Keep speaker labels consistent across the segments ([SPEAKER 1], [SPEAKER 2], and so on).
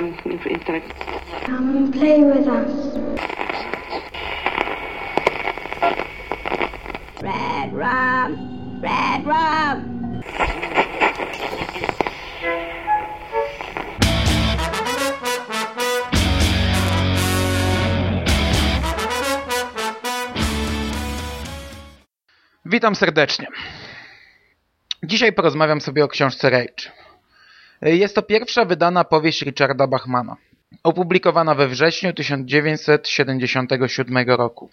[SPEAKER 1] um, intellect.
[SPEAKER 2] Come and play with us.
[SPEAKER 3] Red rum! Red rum!
[SPEAKER 4] Witam serdecznie. Dzisiaj porozmawiam sobie o książce Rage. Jest to pierwsza wydana powieść Richarda Bachmana, opublikowana we wrześniu 1977 roku.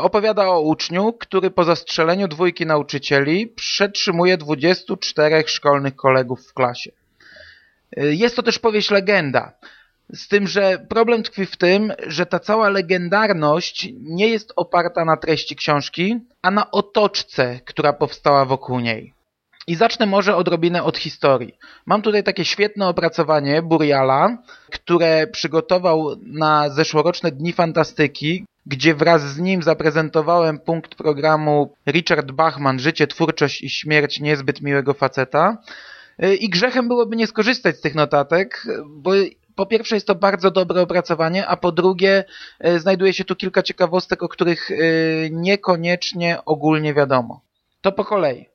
[SPEAKER 4] Opowiada o uczniu, który po zastrzeleniu dwójki nauczycieli przetrzymuje 24 szkolnych kolegów w klasie. Jest to też powieść legenda, z tym, że problem tkwi w tym, że ta cała legendarność nie jest oparta na treści książki, a na otoczce, która powstała wokół niej. I zacznę może odrobinę od historii. Mam tutaj takie świetne opracowanie Buriala, które przygotował na zeszłoroczne Dni Fantastyki, gdzie wraz z nim zaprezentowałem punkt programu Richard Bachman Życie, twórczość i śmierć niezbyt miłego faceta. I grzechem byłoby nie skorzystać z tych notatek, bo po pierwsze jest to bardzo dobre opracowanie, a po drugie e, znajduje się tu kilka ciekawostek, o których e, niekoniecznie ogólnie wiadomo. To po kolei.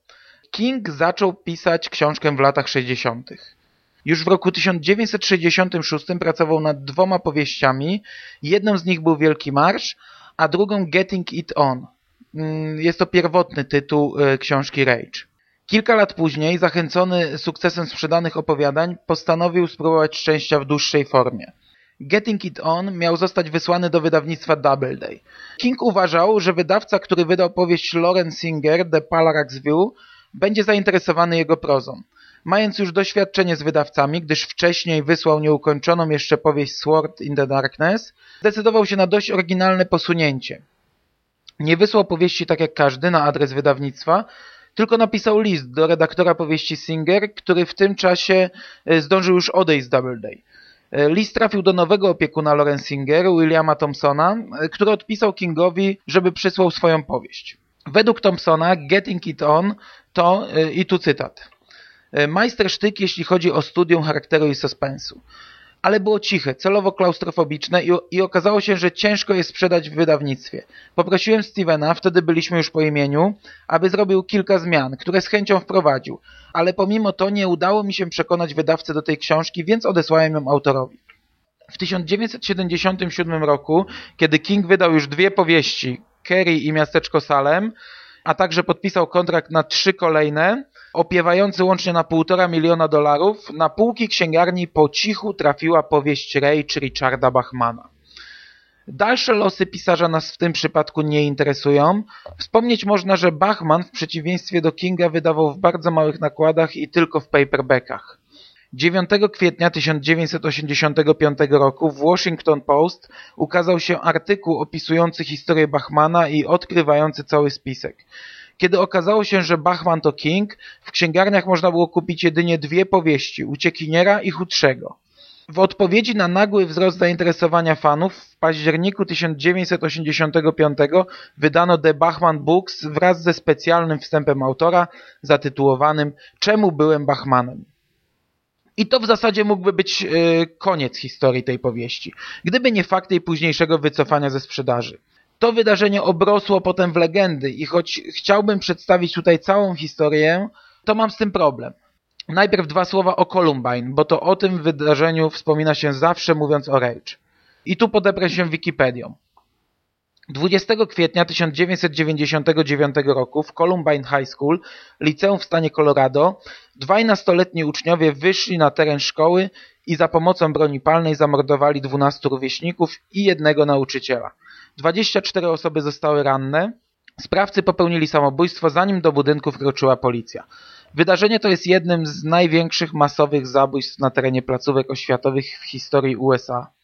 [SPEAKER 4] King zaczął pisać książkę w latach 60. Już w roku 1966 pracował nad dwoma powieściami. Jedną z nich był Wielki Marsz, a drugą Getting It On. Mm, jest to pierwotny tytuł e, książki Rage. Kilka lat później, zachęcony sukcesem sprzedanych opowiadań, postanowił spróbować szczęścia w dłuższej formie. Getting It On miał zostać wysłany do wydawnictwa Doubleday. King uważał, że wydawca, który wydał powieść Lauren Singer, The Palarax View, będzie zainteresowany jego prozą. Mając już doświadczenie z wydawcami, gdyż wcześniej wysłał nieukończoną jeszcze powieść Sword in the Darkness, zdecydował się na dość oryginalne posunięcie. Nie wysłał powieści tak jak każdy na adres wydawnictwa, tylko napisał list do redaktora powieści Singer, który w tym czasie e, zdążył już odejść z Doubleday. E, list trafił do nowego opiekuna Loren Singer, Williama Thompsona, e, który odpisał Kingowi, żeby przysłał swoją powieść. Według Thompsona Getting It On to, i tu cytat, majstersztyk jeśli chodzi o studium charakteru i suspensu ale było ciche, celowo klaustrofobiczne i, i, okazało się, że ciężko je sprzedać w wydawnictwie. Poprosiłem Stevena, wtedy byliśmy już po imieniu, aby zrobił kilka zmian, które z chęcią wprowadził, ale pomimo to nie udało mi się przekonać wydawcę do tej książki, więc odesłałem ją autorowi. W 1977 roku, kiedy King wydał już dwie powieści, Kerry i Miasteczko Salem, a także podpisał kontrakt na trzy kolejne, opiewający łącznie na półtora miliona dolarów, na półki księgarni po cichu trafiła powieść Rage Richarda Bachmana. Dalsze losy pisarza nas w tym przypadku nie interesują. Wspomnieć można, że Bachman w przeciwieństwie do Kinga wydawał w bardzo małych nakładach i tylko w paperbackach. 9 kwietnia 1985 roku w Washington Post ukazał się artykuł opisujący historię Bachmana i odkrywający cały spisek. Kiedy okazało się, że Bachman to King, w księgarniach można było kupić jedynie dwie powieści, Uciekiniera i Chudszego. W odpowiedzi na nagły wzrost zainteresowania fanów w październiku 1985 wydano The Bachman Books wraz ze specjalnym wstępem autora zatytułowanym Czemu byłem Bachmanem? I to w zasadzie mógłby być yy, koniec historii tej powieści, gdyby nie fakt jej późniejszego wycofania ze sprzedaży. To wydarzenie obrosło potem w legendy i choć chciałbym przedstawić tutaj całą historię, to mam z tym problem. Najpierw dwa słowa o Columbine, bo to o tym wydarzeniu wspomina się zawsze mówiąc o Rage. I tu podeprę się Wikipedią. 20 kwietnia 1999 roku w Columbine High School, liceum w stanie Colorado, dwaj nastoletni uczniowie wyszli na teren szkoły i za pomocą broni palnej zamordowali 12 rówieśników i jednego nauczyciela. 24 osoby zostały ranne. Sprawcy popełnili samobójstwo, zanim do budynku wkroczyła policja. Wydarzenie to jest jednym z największych masowych zabójstw na terenie placówek oświatowych w historii USA.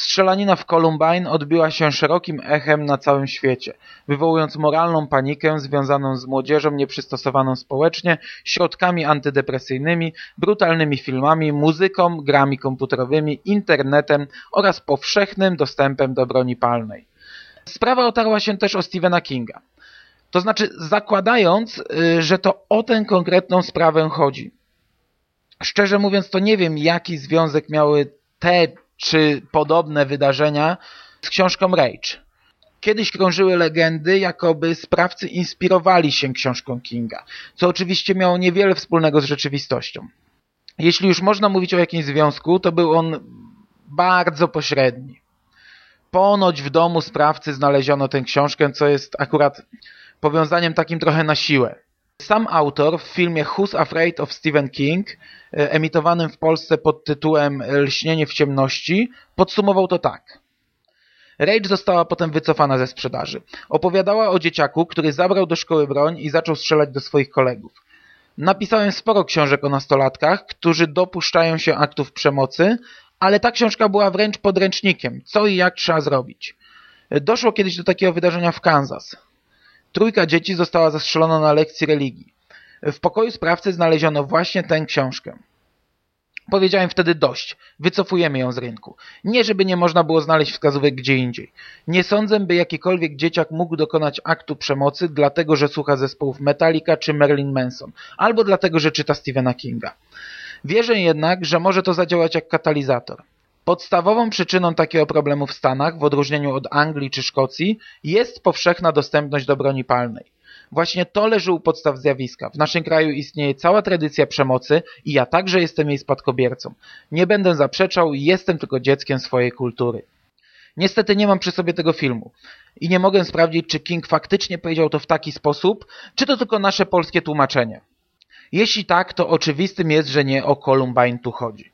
[SPEAKER 4] Strzelanina w Columbine odbiła się szerokim echem na całym świecie, wywołując moralną panikę związaną z młodzieżą nieprzystosowaną społecznie, środkami antydepresyjnymi, brutalnymi filmami, muzyką, grami komputerowymi, internetem oraz powszechnym dostępem do broni palnej. Sprawa otarła się też o Stephena Kinga. To znaczy zakładając, y, że to o tę konkretną sprawę chodzi. Szczerze mówiąc to nie wiem jaki związek miały te czy podobne wydarzenia z książką Rage. Kiedyś krążyły legendy, jakoby sprawcy inspirowali się książką Kinga, co oczywiście miało niewiele wspólnego z rzeczywistością. Jeśli już można mówić o jakimś związku, to był on bardzo pośredni. Ponoć w domu sprawcy znaleziono tę książkę, co jest akurat powiązaniem takim trochę na siłę. Sam autor w filmie Who's Afraid of Stephen King, e, emitowanym w Polsce pod tytułem Lśnienie w ciemności, podsumował to tak. Rage została potem wycofana ze sprzedaży. Opowiadała o dzieciaku, który zabrał do szkoły broń i zaczął strzelać do swoich kolegów. Napisałem sporo książek o nastolatkach, którzy dopuszczają się aktów przemocy, ale ta książka była wręcz podręcznikiem, co i jak trzeba zrobić. Doszło kiedyś do takiego wydarzenia w Kansas. Trójka dzieci została zastrzelona na lekcji religii. W pokoju sprawcy znaleziono właśnie tę książkę. Powiedziałem wtedy dość, wycofujemy ją z rynku. Nie, żeby nie można było znaleźć wskazówek gdzie indziej. Nie sądzę, by jakikolwiek dzieciak mógł dokonać aktu przemocy, dlatego że słucha zespołów Metallica czy Marilyn Manson, albo dlatego, że czyta Stephena Kinga. Wierzę jednak, że może to zadziałać jak katalizator. Podstawową przyczyną takiego problemu w Stanach, w odróżnieniu od Anglii czy Szkocji, jest powszechna dostępność do broni palnej. Właśnie to leży u podstaw zjawiska. W naszym kraju istnieje cała tradycja przemocy i ja także jestem jej spadkobiercą. Nie będę zaprzeczał, jestem tylko dzieckiem swojej kultury. Niestety nie mam przy sobie tego filmu i nie mogę sprawdzić, czy King faktycznie powiedział to w taki sposób, czy to tylko nasze polskie tłumaczenie. Jeśli tak, to oczywistym jest, że nie o Columbine tu chodzi.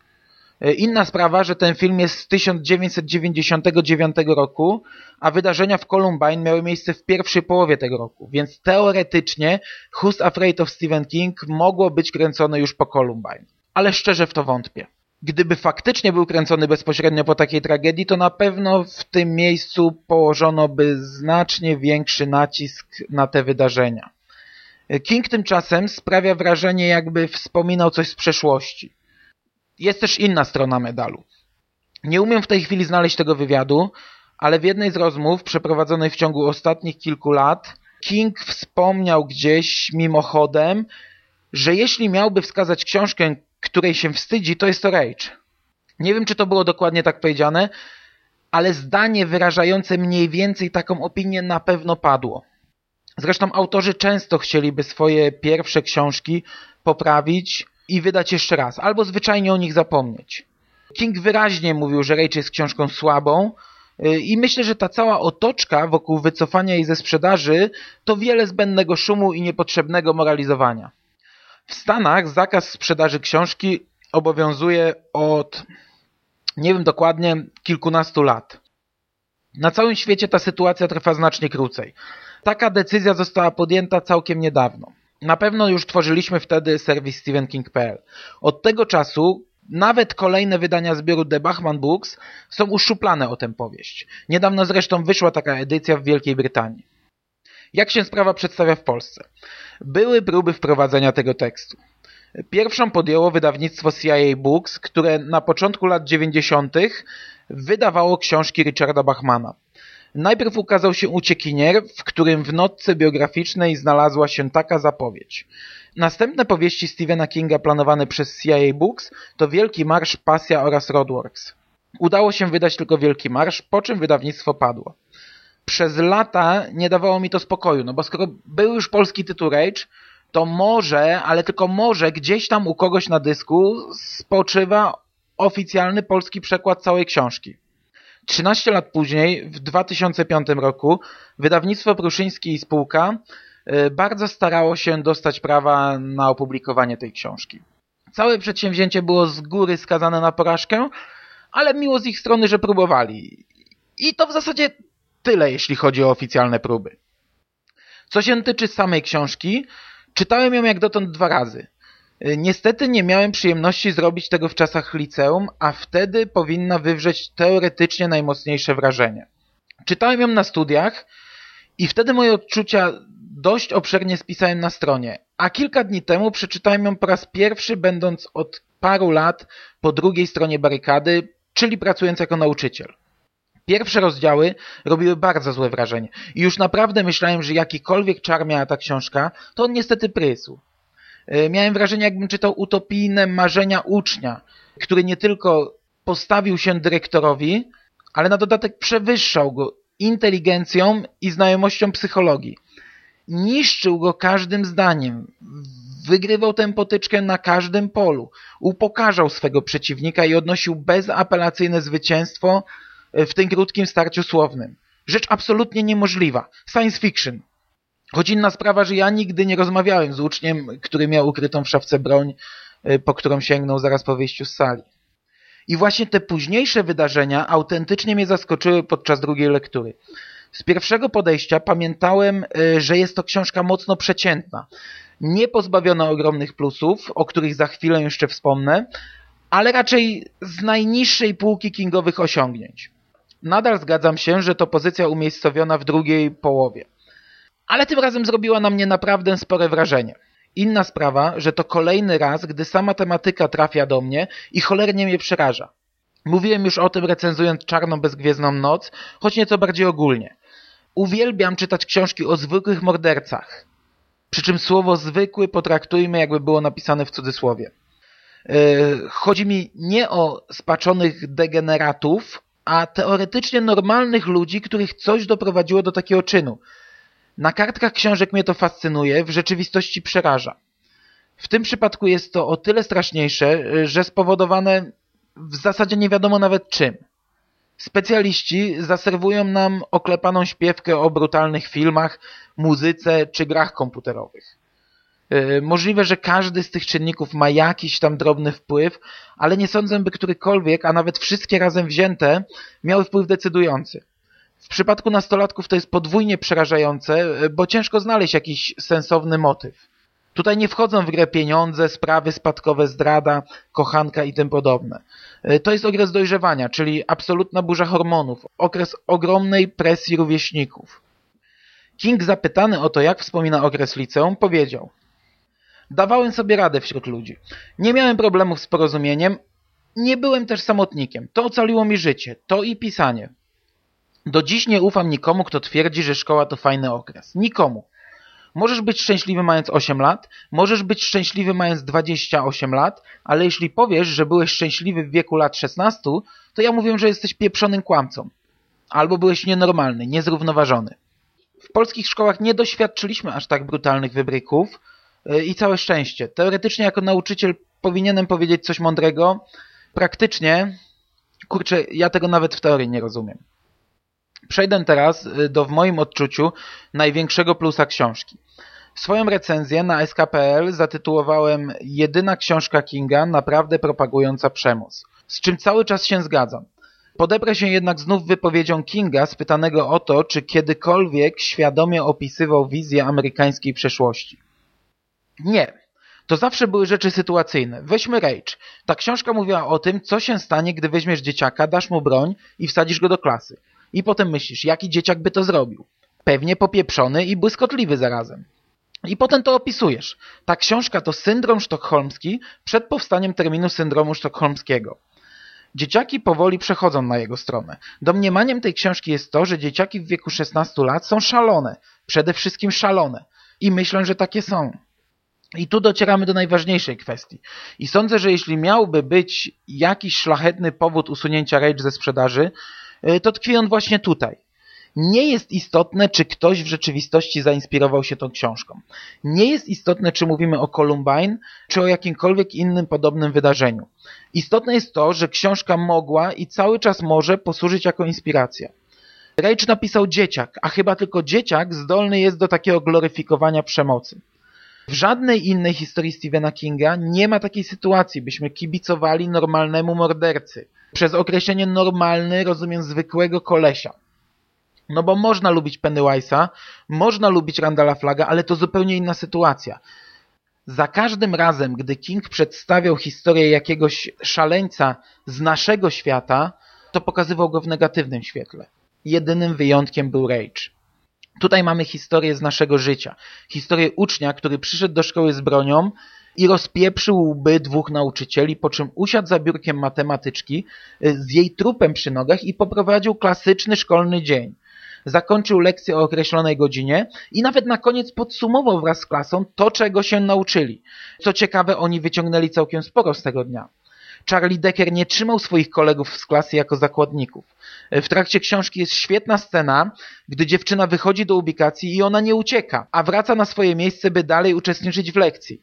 [SPEAKER 4] E, inna sprawa, że ten film jest z 1999 roku, a wydarzenia w Columbine miały miejsce w pierwszej połowie tego roku, więc teoretycznie Who's Afraid of Stephen King mogło być kręcone już po Columbine. Ale szczerze w to wątpię. Gdyby faktycznie był kręcony bezpośrednio po takiej tragedii, to na pewno w tym miejscu położono by znacznie większy nacisk na te wydarzenia. E, King tymczasem sprawia wrażenie, jakby wspominał coś z przeszłości jest też inna strona medalu. Nie umiem w tej chwili znaleźć tego wywiadu, ale w jednej z rozmów przeprowadzonej w ciągu ostatnich kilku lat King wspomniał gdzieś mimochodem, że jeśli miałby wskazać książkę, której się wstydzi, to jest to Rage. Nie wiem, czy to było dokładnie tak powiedziane, ale zdanie wyrażające mniej więcej taką opinię na pewno padło. Zresztą autorzy często chcieliby swoje pierwsze książki poprawić, i wydać jeszcze raz, albo zwyczajnie o nich zapomnieć. King wyraźnie mówił, że Rage jest książką słabą y, i myślę, że ta cała otoczka wokół wycofania jej ze sprzedaży to wiele zbędnego szumu i niepotrzebnego moralizowania. W Stanach zakaz sprzedaży książki obowiązuje od, nie wiem dokładnie, kilkunastu lat. Na całym świecie ta sytuacja trwa znacznie krócej. Taka decyzja została podjęta całkiem niedawno. Na pewno już tworzyliśmy wtedy serwis StephenKing.pl. Od tego czasu nawet kolejne wydania zbioru The Bachman Books są uszczuplane o tę powieść. Niedawno zresztą wyszła taka edycja w Wielkiej Brytanii. Jak się sprawa przedstawia w Polsce? Były próby wprowadzenia tego tekstu. Pierwszą podjęło wydawnictwo CIA Books, które na początku lat 90. wydawało książki Richarda Bachmana. Najpierw ukazał się Uciekinier, w którym w notce biograficznej znalazła się taka zapowiedź. Następne powieści Stephena Kinga planowane przez CIA Books to Wielki Marsz, Pasja oraz Roadworks. Udało się wydać tylko Wielki Marsz, po czym wydawnictwo padło. Przez lata nie dawało mi to spokoju, no bo skoro był już polski tytuł Rage, to może, ale tylko może gdzieś tam u kogoś na dysku spoczywa oficjalny polski przekład całej książki. 13 lat później, w 2005 roku, wydawnictwo Pruszyński i spółka y, bardzo starało się dostać prawa na opublikowanie tej książki. Całe przedsięwzięcie było z góry skazane na porażkę, ale miło z ich strony, że próbowali. I to w zasadzie tyle, jeśli chodzi o oficjalne próby. Co się tyczy samej książki, czytałem ją jak dotąd dwa razy. Y, niestety nie miałem przyjemności zrobić tego w czasach liceum, a wtedy powinna wywrzeć teoretycznie najmocniejsze wrażenie. Czytałem ją na studiach i wtedy moje odczucia dość obszernie spisałem na stronie, a kilka dni temu przeczytałem ją po raz pierwszy, będąc od paru lat po drugiej stronie barykady, czyli pracując jako nauczyciel. Pierwsze rozdziały robiły bardzo złe wrażenie i już naprawdę myślałem, że jakikolwiek czar miała ta książka, to on niestety prysł. E, miałem wrażenie, jakbym czytał utopijne marzenia ucznia, który nie tylko postawił się dyrektorowi, ale na dodatek przewyższał go inteligencją i znajomością psychologii. Niszczył go każdym zdaniem. Wygrywał tę potyczkę na każdym polu. Upokarzał swego przeciwnika i odnosił bezapelacyjne zwycięstwo w tym krótkim starciu słownym. Rzecz absolutnie niemożliwa. Science fiction. Choć inna sprawa, że ja nigdy nie rozmawiałem z uczniem, który miał ukrytą w szafce broń, y, po którą sięgnął zaraz po wyjściu z sali. I właśnie te późniejsze wydarzenia autentycznie mnie zaskoczyły podczas drugiej lektury. Z pierwszego podejścia pamiętałem, y, że jest to książka mocno przeciętna, nie pozbawiona ogromnych plusów, o których za chwilę jeszcze wspomnę, ale raczej z najniższej półki kingowych osiągnięć. Nadal zgadzam się, że to pozycja umiejscowiona w drugiej połowie. Ale tym razem zrobiła na mnie naprawdę spore wrażenie. Inna sprawa, że to kolejny raz, gdy sama tematyka trafia do mnie i cholernie mnie przeraża. Mówiłem już o tym recenzując Czarną Bezgwiezdną Noc, choć nieco bardziej ogólnie. Uwielbiam czytać książki o zwykłych mordercach. Przy czym słowo zwykły potraktujmy jakby było napisane w cudzysłowie. Yy, chodzi mi nie o spaczonych degeneratów, a teoretycznie normalnych ludzi, których coś doprowadziło do takiego czynu. Na kartkach książek mnie to fascynuje, w rzeczywistości przeraża. W tym przypadku jest to o tyle straszniejsze, że spowodowane w zasadzie nie wiadomo nawet czym. Specjaliści zaserwują nam oklepaną śpiewkę o brutalnych filmach, muzyce czy grach komputerowych. E, możliwe, że każdy z tych czynników ma jakiś tam drobny wpływ, ale nie sądzę, by którykolwiek, a nawet wszystkie razem wzięte, miały wpływ decydujący. W przypadku nastolatków to jest podwójnie przerażające, e, bo ciężko znaleźć jakiś sensowny motyw. Tutaj nie wchodzą w grę pieniądze, sprawy spadkowe, zdrada, kochanka i tym podobne. E, to jest okres dojrzewania, czyli absolutna burza hormonów, okres ogromnej presji rówieśników. King zapytany o to, jak wspomina okres liceum, powiedział Dawałem sobie radę wśród ludzi. Nie miałem problemów z porozumieniem, nie byłem też samotnikiem. To ocaliło mi życie, to i pisanie. Do dziś nie ufam nikomu, kto twierdzi, że szkoła to fajny okres. Nikomu. Możesz być szczęśliwy mając 8 lat, możesz być szczęśliwy mając 28 lat, ale jeśli powiesz, że byłeś szczęśliwy w wieku lat 16, to ja mówię, że jesteś pieprzonym kłamcą. Albo byłeś nienormalny, niezrównoważony. W polskich szkołach nie doświadczyliśmy aż tak brutalnych wybryków yy, i całe szczęście. Teoretycznie jako nauczyciel powinienem powiedzieć coś mądrego. Praktycznie, kurczę, ja tego nawet w teorii nie rozumiem. Przejdę teraz y, do w moim odczuciu największego plusa książki. Swoją recenzję na SKPL zatytułowałem Jedyna książka Kinga naprawdę propagująca przemoc, z czym cały czas się zgadzam. Podebrę się jednak znów wypowiedzią Kinga spytanego o to, czy kiedykolwiek świadomie opisywał wizję amerykańskiej przeszłości. Nie. To zawsze były rzeczy sytuacyjne. Weźmy Rage. Ta książka mówiła o tym, co się stanie, gdy weźmiesz dzieciaka, dasz mu broń i wsadzisz go do klasy. I potem myślisz, jaki dzieciak by to zrobił? Pewnie popieprzony i błyskotliwy zarazem. I potem to opisujesz. Ta książka to syndrom sztokholmski przed powstaniem terminu syndromu sztokholmskiego. Dzieciaki powoli przechodzą na jego stronę. Domniemaniem tej książki jest to, że dzieciaki w wieku 16 lat są szalone. Przede wszystkim szalone. I myślą, że takie są. I tu docieramy do najważniejszej kwestii. I sądzę, że jeśli miałby być jakiś szlachetny powód usunięcia Rage ze sprzedaży, to tkwi on właśnie tutaj. Nie jest istotne, czy ktoś w rzeczywistości zainspirował się tą książką. Nie jest istotne, czy mówimy o Columbine, czy o jakimkolwiek innym podobnym wydarzeniu. Istotne jest to, że książka mogła i cały czas może posłużyć jako inspiracja. Rage napisał dzieciak, a chyba tylko dzieciak zdolny jest do takiego gloryfikowania przemocy. W żadnej innej historii Stephena Kinga nie ma takiej sytuacji, byśmy kibicowali normalnemu mordercy. Przez określenie normalny rozumiem zwykłego kolesia. No bo można lubić Pennywise'a, można lubić Randala Flaga, ale to zupełnie inna sytuacja. Za każdym razem, gdy King przedstawiał historię jakiegoś szaleńca z naszego świata, to pokazywał go w negatywnym świetle. Jedynym wyjątkiem był Rage. Tutaj mamy historię z naszego życia. Historię ucznia, który przyszedł do szkoły z bronią i rozpieprzył łby dwóch nauczycieli, po czym usiadł za biurkiem matematyczki y, z jej trupem przy nogach i poprowadził klasyczny szkolny dzień. Zakończył lekcję o określonej godzinie i nawet na koniec podsumował wraz z klasą to, czego się nauczyli. Co ciekawe, oni wyciągnęli całkiem sporo z tego dnia. Charlie Decker nie trzymał swoich kolegów z klasy jako zakładników. W trakcie książki jest świetna scena, gdy dziewczyna wychodzi do ubikacji i ona nie ucieka, a wraca na swoje miejsce, by dalej uczestniczyć w lekcji.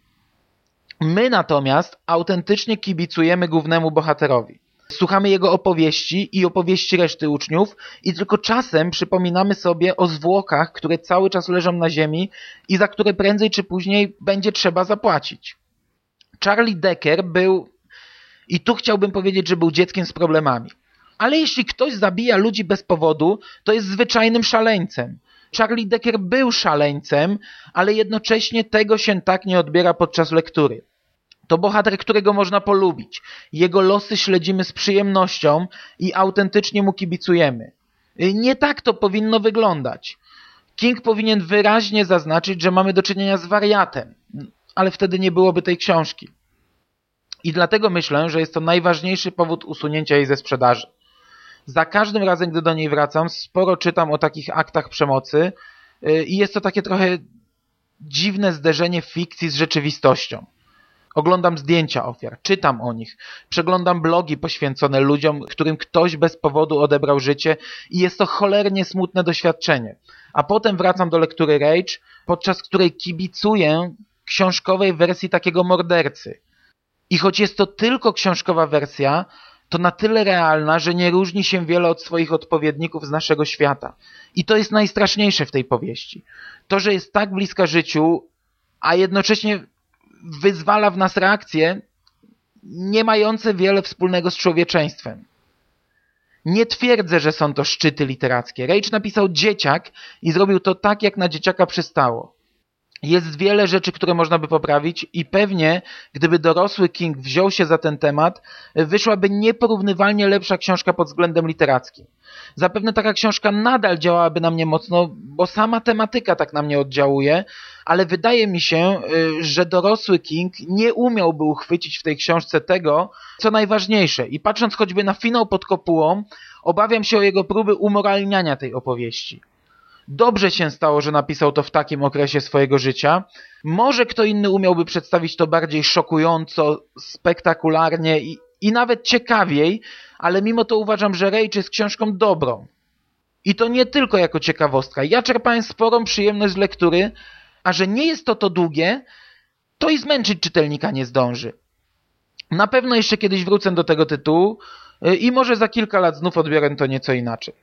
[SPEAKER 4] My natomiast autentycznie kibicujemy głównemu bohaterowi. Słuchamy jego opowieści i opowieści reszty uczniów i tylko czasem przypominamy sobie o zwłokach, które cały czas leżą na ziemi i za które prędzej czy później będzie trzeba zapłacić. Charlie Decker był, i tu chciałbym powiedzieć, że był dzieckiem z problemami. Ale jeśli ktoś zabija ludzi bez powodu, to jest zwyczajnym szaleńcem. Charlie Decker był szaleńcem, ale jednocześnie tego się tak nie odbiera podczas lektury. To bohater, którego można polubić. Jego losy śledzimy z przyjemnością i autentycznie mu kibicujemy. Nie tak to powinno wyglądać. King powinien wyraźnie zaznaczyć, że mamy do czynienia z wariatem, ale wtedy nie byłoby tej książki. I dlatego myślę, że jest to najważniejszy powód usunięcia jej ze sprzedaży. Za każdym razem, gdy do niej wracam, sporo czytam o takich aktach przemocy y, i jest to takie trochę dziwne zderzenie fikcji z rzeczywistością. Oglądam zdjęcia ofiar, czytam o nich, przeglądam blogi poświęcone ludziom, którym ktoś bez powodu odebrał życie i jest to cholernie smutne doświadczenie. A potem wracam do lektury Rage, podczas której kibicuję książkowej wersji takiego mordercy. I choć jest to tylko książkowa wersja, to na tyle realna, że nie różni się wiele od swoich odpowiedników z naszego świata. I to jest najstraszniejsze w tej powieści. To, że jest tak bliska życiu, a jednocześnie wyzwala w nas reakcje nie mające wiele wspólnego z człowieczeństwem. Nie twierdzę, że są to szczyty literackie. Rage napisał dzieciak i zrobił to tak, jak na dzieciaka przystało. Jest wiele rzeczy, które można by poprawić i pewnie, gdyby dorosły King wziął się za ten temat, wyszłaby nieporównywalnie lepsza książka pod względem literackim. Zapewne taka książka nadal działałaby na mnie mocno, bo sama tematyka tak na mnie oddziałuje, ale wydaje mi się, y, że dorosły King nie umiałby uchwycić w tej książce tego, co najważniejsze. I patrząc choćby na finał pod kopułą, obawiam się o jego próby umoralniania tej opowieści. Dobrze się stało, że napisał to w takim okresie swojego życia. Może kto inny umiałby przedstawić to bardziej szokująco, spektakularnie i, i nawet ciekawiej, ale mimo to uważam, że Rage jest książką dobrą. I to nie tylko jako ciekawostka. Ja czerpałem sporą przyjemność z lektury, a że nie jest to to długie, to i zmęczyć czytelnika nie zdąży. Na pewno jeszcze kiedyś wrócę do tego tytułu y, i może za kilka lat znów odbiorę to nieco inaczej.